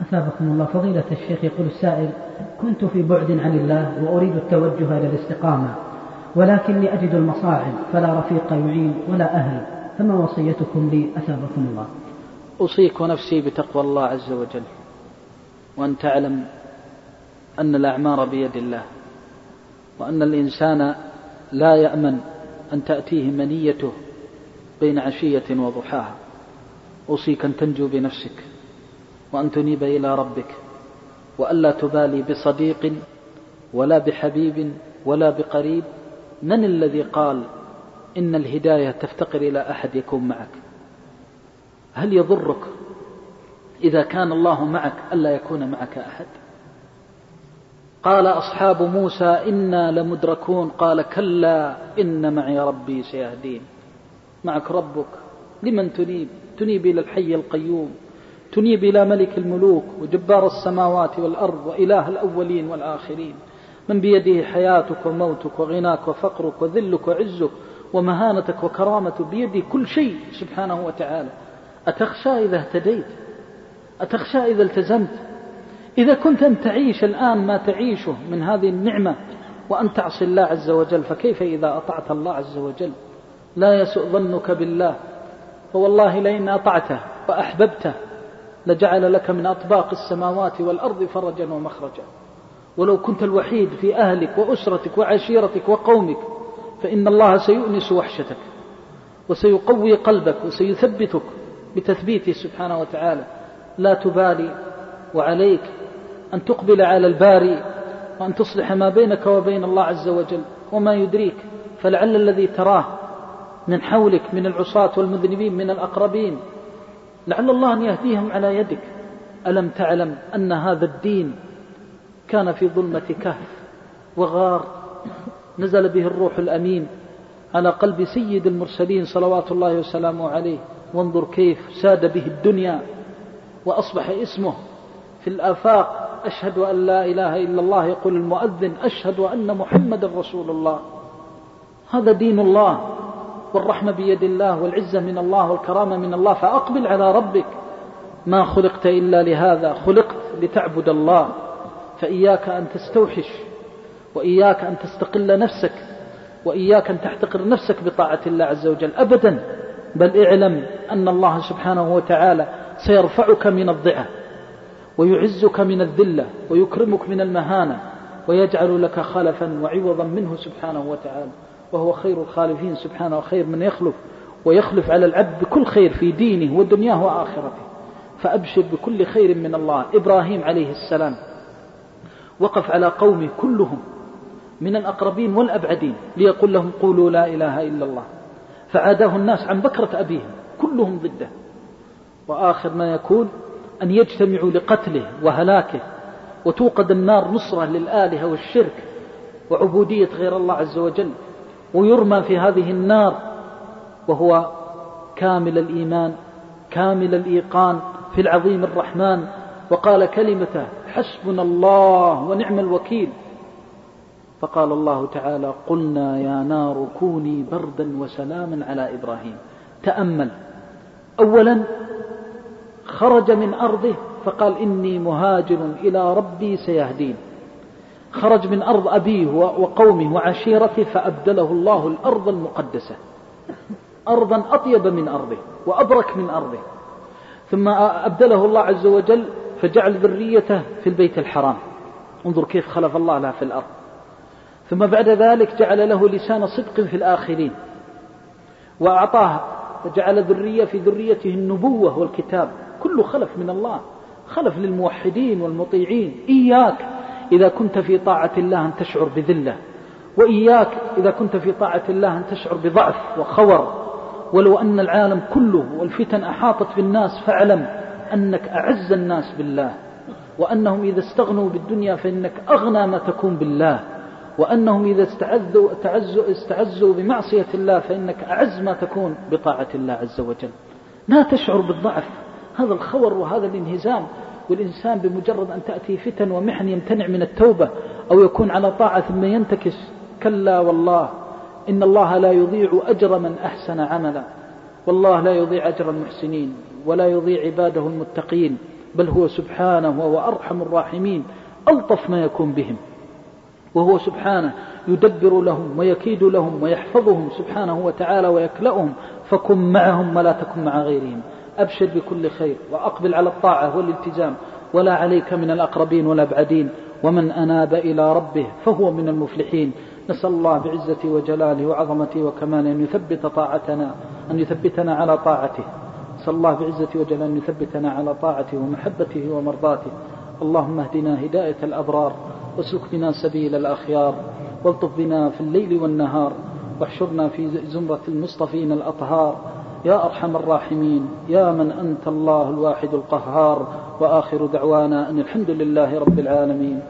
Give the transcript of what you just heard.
أثابكم الله. فضيلة الشيخ يقول السائل كنت في بعد عن الله وأريد التوجه إلى الاستقامة ولكني أجد المصاعب فلا رفيق يعين ولا أهل فما وصيتكم لي؟ أثابكم الله. أوصيك ونفسي بتقوى الله عز وجل وأن تعلم أن الأعمار بيد الله وأن الإنسان لا يأمن أن تأتيه منيته بين عشية وضحاها. أوصيك أن تنجو بنفسك. وأن تنيب إلى ربك وألا تبالي بصديق ولا بحبيب ولا بقريب من الذي قال إن الهداية تفتقر إلى أحد يكون معك؟ هل يضرك إذا كان الله معك ألا يكون معك أحد؟ قال أصحاب موسى إنا لمدركون قال كلا إن معي ربي سيهدين. معك ربك لمن تنيب؟ تنيب إلى الحي القيوم. تنيب إلى ملك الملوك وجبار السماوات والأرض وإله الأولين والآخرين. من بيده حياتك وموتك وغناك وفقرك وذلك وعزك ومهانتك وكرامتك بيده كل شيء سبحانه وتعالى. أتخشى إذا اهتديت؟ أتخشى إذا التزمت؟ إذا كنت أن تعيش الآن ما تعيشه من هذه النعمة وأن تعصي الله عز وجل فكيف إذا أطعت الله عز وجل؟ لا يسوء ظنك بالله. فوالله لئن أطعته وأحببته لجعل لك من أطباق السماوات والأرض فرجا ومخرجا. ولو كنت الوحيد في أهلك وأسرتك وعشيرتك وقومك فإن الله سيؤنس وحشتك وسيقوي قلبك وسيثبتك بتثبيته سبحانه وتعالى. لا تبالي وعليك أن تقبل على الباري وأن تصلح ما بينك وبين الله عز وجل وما يدريك. فلعل الذي تراه من حولك من العصاة والمذنبين من الأقربين لعل الله أن يهديهم على يدك. ألم تعلم أن هذا الدين كان في ظلمة كهف وغار؟ نزل به الروح الأمين على قلب سيد المرسلين صلوات الله وسلامه عليه. وانظر كيف ساد به الدنيا وأصبح اسمه في الآفاق. أشهد أن لا إله إلا الله. يقول المؤذن أشهد أن محمد رسول الله. هذا دين الله. والرحمة بيد الله والعزة من الله والكرامة من الله فأقبل على ربك. ما خلقت إلا لهذا خلقت لتعبد الله. فإياك أن تستوحش وإياك أن تستقل نفسك وإياك أن تحتقر نفسك بطاعة الله عز وجل. أبدا بل اعلم أن الله سبحانه وتعالى سيرفعك من الضعة ويعزك من الذلة ويكرمك من المهانة ويجعل لك خلفا وعوضا منه سبحانه وتعالى. وهو خير الخالفين سبحانه وخير من يخلف ويخلف على العبد بكل خير في دينه ودنياه وآخرته. فأبشر بكل خير من الله. إبراهيم عليه السلام وقف على قومه كلهم من الأقربين والأبعدين ليقول لهم قولوا لا إله إلا الله. فعاداه الناس عن بكرة أبيهم كلهم ضده. وآخر ما يكون أن يجتمعوا لقتله وهلاكه وتوقد النار نصرة للآلهة والشرك وعبودية غير الله عز وجل. ويرمى في هذه النار وهو كامل الإيمان كامل الإيقان في العظيم الرحمن. وقال كلمته حسبنا الله ونعم الوكيل. فقال الله تعالى قلنا يا نار كوني بردا وسلاما على إبراهيم. تأمل. أولا خرج من أرضه فقال إني مهاجر إلى ربي سيهدين. خرج من أرض أبيه وقومه وعشيرته فأبدله الله الأرض المقدسة. أرضا أطيب من أرضه وأبرك من أرضه. ثم أبدله الله عز وجل فجعل ذريته في البيت الحرام. انظر كيف خلف الله له في الأرض. ثم بعد ذلك جعل له لسان صدق في الآخرين. وأعطاه فجعل ذرية في ذريته النبوة والكتاب. كله خلف من الله. خلف للموحدين والمطيعين. إياك. إذا كنت في طاعة الله أن تشعر بذلة وإياك إذا كنت في طاعة الله أن تشعر بضعف وخور. ولو أن العالم كله والفتن أحاطت بالناس فاعلم أنك أعز الناس بالله. وأنهم إذا استغنوا بالدنيا فإنك أغنى ما تكون بالله. وأنهم إذا استعزوا, استعزوا, استعزوا بمعصية الله فإنك أعز ما تكون بطاعة الله عز وجل. لا تشعر بالضعف. هذا الخور وهذا الانهزام والإنسان بمجرد أن تأتي فتن ومحن يمتنع من التوبة أو يكون على طاعة ثم ينتكس كلا والله إن الله لا يضيع أجر من أحسن عملا والله لا يضيع أجر المحسنين ولا يضيع عباده المتقين بل هو سبحانه وهو أرحم الراحمين ألطف ما يكون بهم وهو سبحانه يدبر لهم ويكيد لهم ويحفظهم سبحانه وتعالى ويكلأهم فكن معهم ولا تكن مع غيرهم. أبشر بكل خير وأقبل على الطاعة والالتزام. ولا عليك من الأقربين والأبعدين ومن أناب إلى ربه فهو من المفلحين. نسأل الله بعزته وجلاله وعظمته وكماله أن يثبت طاعتنا أن يثبتنا على طاعته. نسأل الله بعزته وجلاله أن يثبتنا على طاعته ومحبته ومرضاته. اللهم اهدنا هداية الأبرار واسلك بنا سبيل الأخيار والطف بنا في الليل والنهار واحشرنا في زمرة المصطفين الأطهار يا أرحم الراحمين يا من أنت الله الواحد القهار وآخر دعوانا أن الحمد لله رب العالمين.